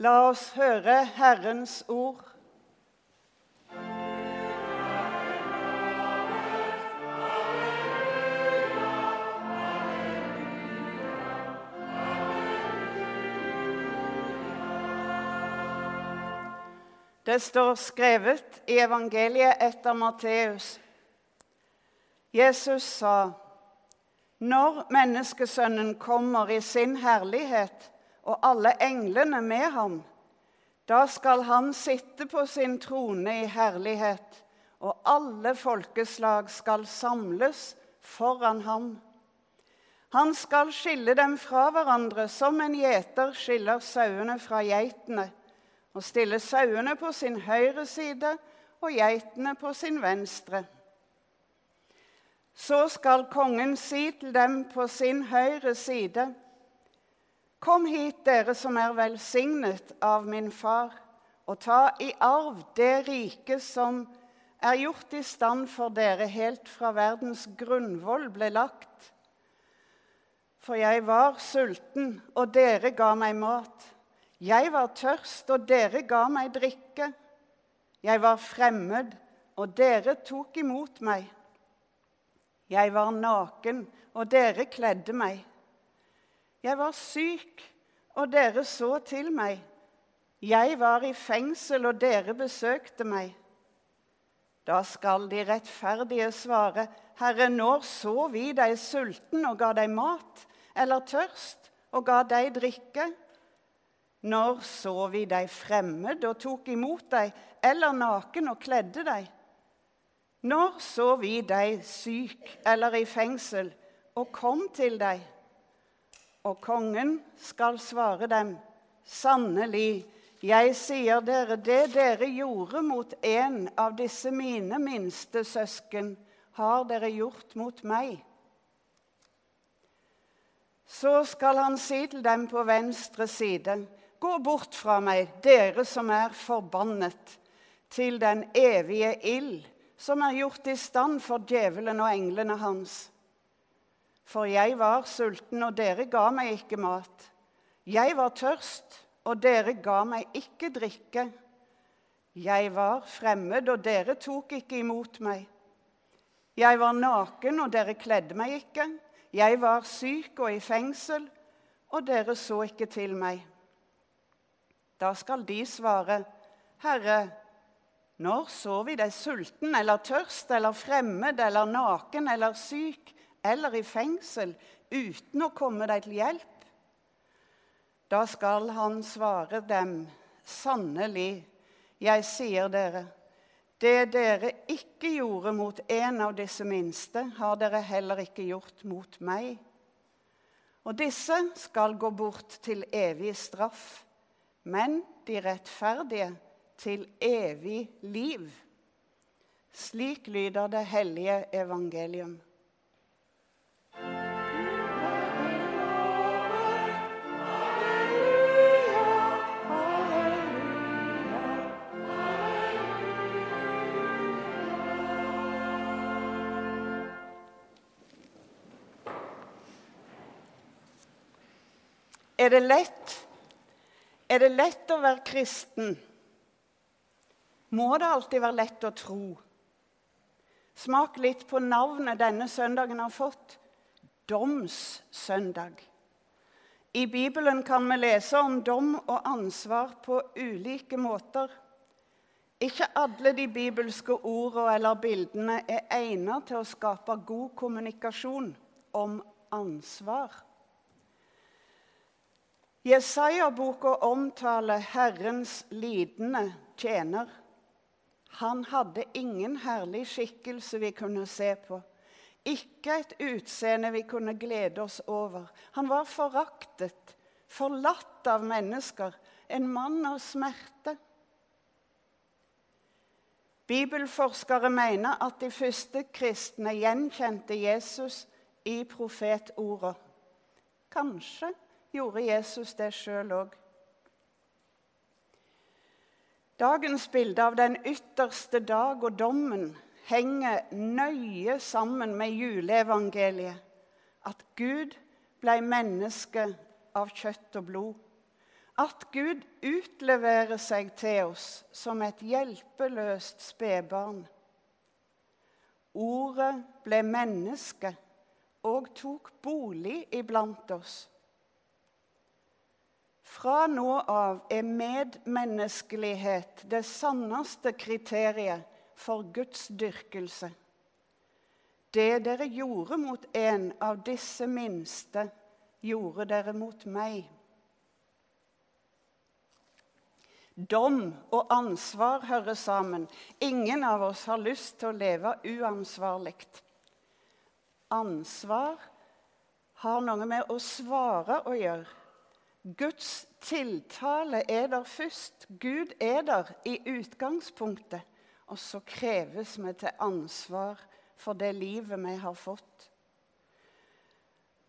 La oss høre Herrens ord. Det står skrevet i evangeliet etter Matteus. Jesus sa, 'Når menneskesønnen kommer i sin herlighet' og alle englene med ham. Da skal han sitte på sin trone i herlighet, og alle folkeslag skal samles foran ham. Han skal skille dem fra hverandre som en gjeter skiller sauene fra geitene, og stille sauene på sin høyre side og geitene på sin venstre. Så skal kongen si til dem på sin høyre side:" Kom hit, dere som er velsignet av min far, og ta i arv det riket som er gjort i stand for dere helt fra verdens grunnvoll ble lagt. For jeg var sulten, og dere ga meg mat. Jeg var tørst, og dere ga meg drikke. Jeg var fremmed, og dere tok imot meg. Jeg var naken, og dere kledde meg. Jeg var syk, og dere så til meg. Jeg var i fengsel, og dere besøkte meg. Da skal de rettferdige svare, Herre, når så vi deg sulten og ga deg mat, eller tørst og ga deg drikke? Når så vi deg fremmed og tok imot deg, eller naken og kledde deg? Når så vi deg syk eller i fengsel og kom til deg? Og kongen skal svare dem, sannelig, jeg sier dere, det dere gjorde mot en av disse mine minste søsken, har dere gjort mot meg. Så skal han si til dem på venstre side, gå bort fra meg, dere som er forbannet, til den evige ild, som er gjort i stand for djevelen og englene hans. For jeg var sulten, og dere ga meg ikke mat. Jeg var tørst, og dere ga meg ikke drikke. Jeg var fremmed, og dere tok ikke imot meg. Jeg var naken, og dere kledde meg ikke. Jeg var syk og i fengsel, og dere så ikke til meg. Da skal de svare, Herre, når så vi deg sulten eller tørst eller fremmed eller naken eller syk eller i fengsel uten å komme deg til hjelp? Da skal han svare dem, sannelig, jeg sier dere, det dere ikke gjorde mot en av disse minste, har dere heller ikke gjort mot meg. Og disse skal gå bort til evig straff, men de rettferdige til evig liv. Slik lyder det hellige evangelium. Er det lett? Er det lett å være kristen? Må det alltid være lett å tro? Smak litt på navnet denne søndagen har fått. Domssøndag. I Bibelen kan vi lese om dom og ansvar på ulike måter. Ikke alle de bibelske ordene eller bildene er egnet til å skape god kommunikasjon om ansvar. Jesaja-boka omtaler Herrens lidende tjener. Han hadde ingen herlig skikkelse vi kunne se på. Ikke et utseende vi kunne glede oss over. Han var foraktet, forlatt av mennesker, en mann av smerte. Bibelforskere mener at de første kristne gjenkjente Jesus i profetordet. Kanskje gjorde Jesus det sjøl òg. Dagens bilde av den ytterste dag og dommen henger nøye sammen med juleevangeliet. At Gud ble menneske av kjøtt og blod. at Gud utleverer seg til oss som et hjelpeløst spedbarn. Ordet ble menneske og tok bolig iblant oss. Fra nå av er medmenneskelighet det sanneste kriteriet for Guds dyrkelse. Det dere gjorde mot en av disse minste, gjorde dere mot meg. Dom og ansvar hører sammen. Ingen av oss har lyst til å leve uansvarlig. Ansvar har noe med å svare å gjøre. Guds tiltale er der først. Gud er der i utgangspunktet. Og så kreves vi til ansvar for det livet vi har fått.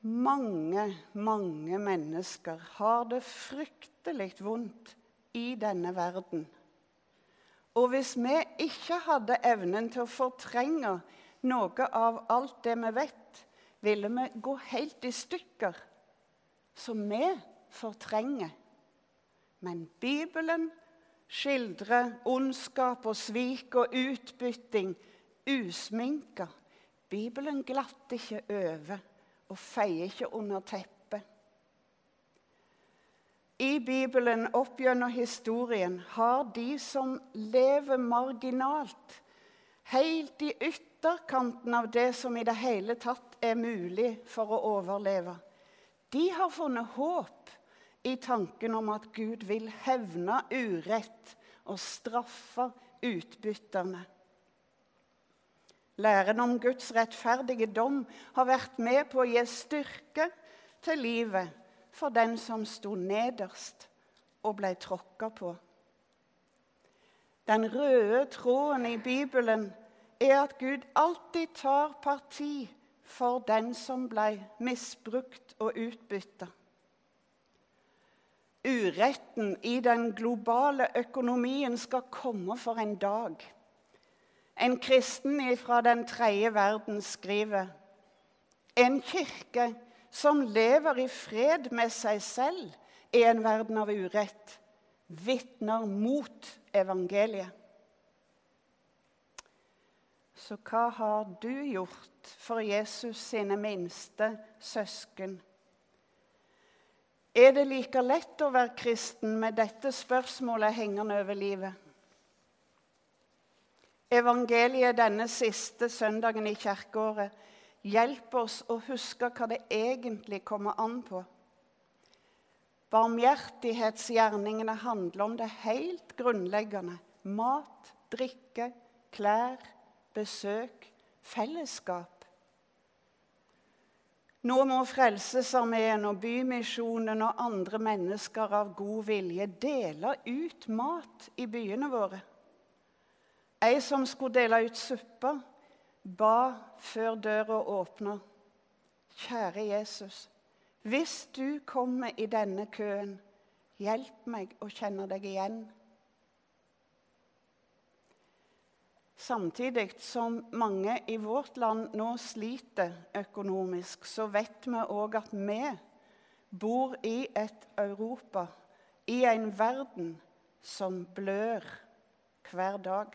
Mange, mange mennesker har det fryktelig vondt i denne verden. Og hvis vi ikke hadde evnen til å fortrenge noe av alt det vi vet, ville vi gå helt i stykker. Så vi fortrenger. Men Bibelen skildrer ondskap og svik og utbytting usminka. Bibelen glatter ikke over og feier ikke under teppet. I Bibelen opp gjennom historien har de som lever marginalt, helt i ytterkanten av det som i det hele tatt er mulig for å overleve, de har funnet håp i tanken om at Gud vil hevne urett og straffe utbytterne. Læren om Guds rettferdige dom har vært med på å gi styrke til livet for den som sto nederst og ble tråkka på. Den røde tråden i Bibelen er at Gud alltid tar parti for den som ble misbrukt og utbytta. Uretten i den globale økonomien skal komme for en dag. En kristen fra den tredje verden skriver en kirke som lever i fred med seg selv i en verden av urett, vitner mot evangeliet. Så hva har du gjort for Jesus sine minste søsken? Er det like lett å være kristen med dette spørsmålet hengende over livet? Evangeliet denne siste søndagen i kirkeåret hjelper oss å huske hva det egentlig kommer an på. Barmhjertighetsgjerningene handler om det helt grunnleggende. Mat, drikke, klær, besøk, fellesskap. Nå må Frelsesarmeen og Bymisjonen og andre mennesker av god vilje dele ut mat i byene våre. Ei som skulle dele ut suppe, ba før døra åpna. Kjære Jesus, hvis du kommer i denne køen, hjelp meg å kjenne deg igjen. Samtidig som mange i vårt land nå sliter økonomisk, så vet vi òg at vi bor i et Europa, i en verden som blør hver dag.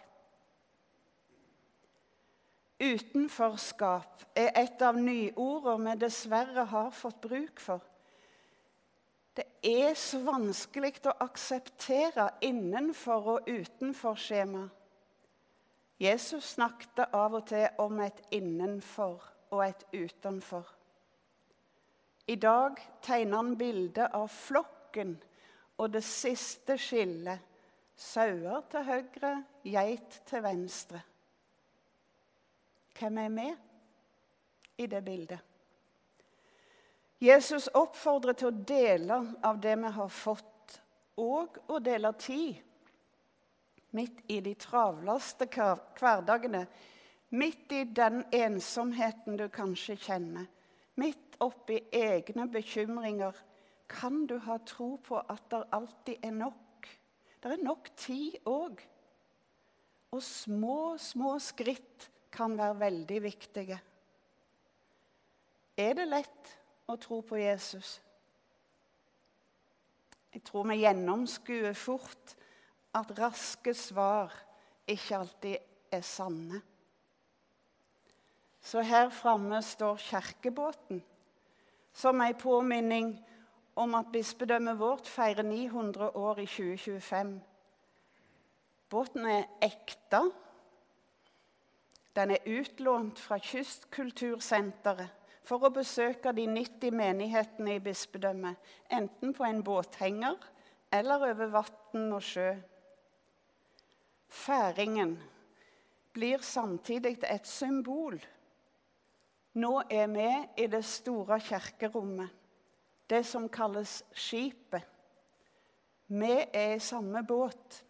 Utenforskap er et av nyordene vi dessverre har fått bruk for. Det er så vanskelig å akseptere innenfor og utenfor skjema. Jesus snakket av og til om et innenfor og et utenfor. I dag tegner han bildet av flokken og det siste skillet. Sauer til høyre, geit til venstre. Hvem er med i det bildet? Jesus oppfordrer til å dele av det vi har fått, og å dele tid. Midt i de travleste hverdagene, midt i den ensomheten du kanskje kjenner, midt oppi egne bekymringer, kan du ha tro på at det alltid er nok. Det er nok tid òg. Og små, små skritt kan være veldig viktige. Er det lett å tro på Jesus? Jeg tror vi gjennomskuer fort at raske svar ikke alltid er sanne. Så her framme står kirkebåten som ei påminning om at bispedømmet vårt feirer 900 år i 2025. Båten er ekte. Den er utlånt fra Kystkultursenteret for å besøke de 90 menighetene i bispedømmet, enten på en båthenger eller over vann og sjø. Færingen blir samtidig et symbol. Nå er vi i det store kirkerommet, det som kalles skipet. Vi er i samme båt.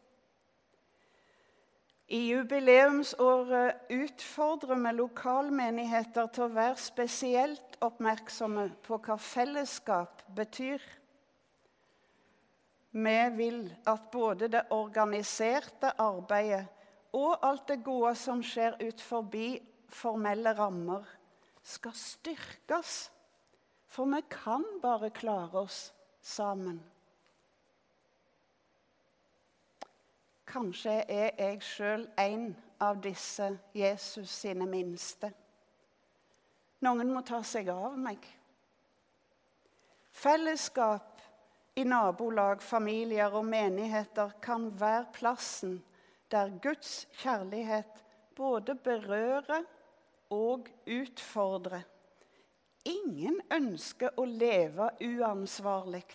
I jubileumsåret utfordrer vi lokalmenigheter til å være spesielt oppmerksomme på hva fellesskap betyr. Vi vil at både det organiserte arbeidet og alt det gode som skjer ut forbi formelle rammer, skal styrkes. For vi kan bare klare oss sammen. Kanskje er jeg sjøl en av disse Jesus sine minste. Noen må ta seg av meg. Fellesskap i nabolag, familier og menigheter kan være plassen der Guds kjærlighet både berører og utfordrer. Ingen ønsker å leve uansvarlig.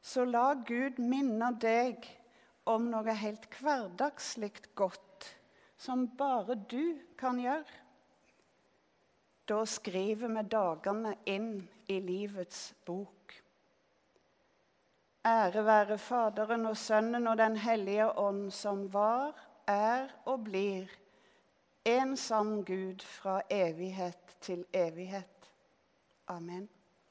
Så la Gud minne deg om noe helt hverdagslig godt som bare du kan gjøre. Da skriver vi dagene inn i livets bok. Ære være Faderen og Sønnen og Den hellige ånd, som var, er og blir en sann Gud fra evighet til evighet. Amen.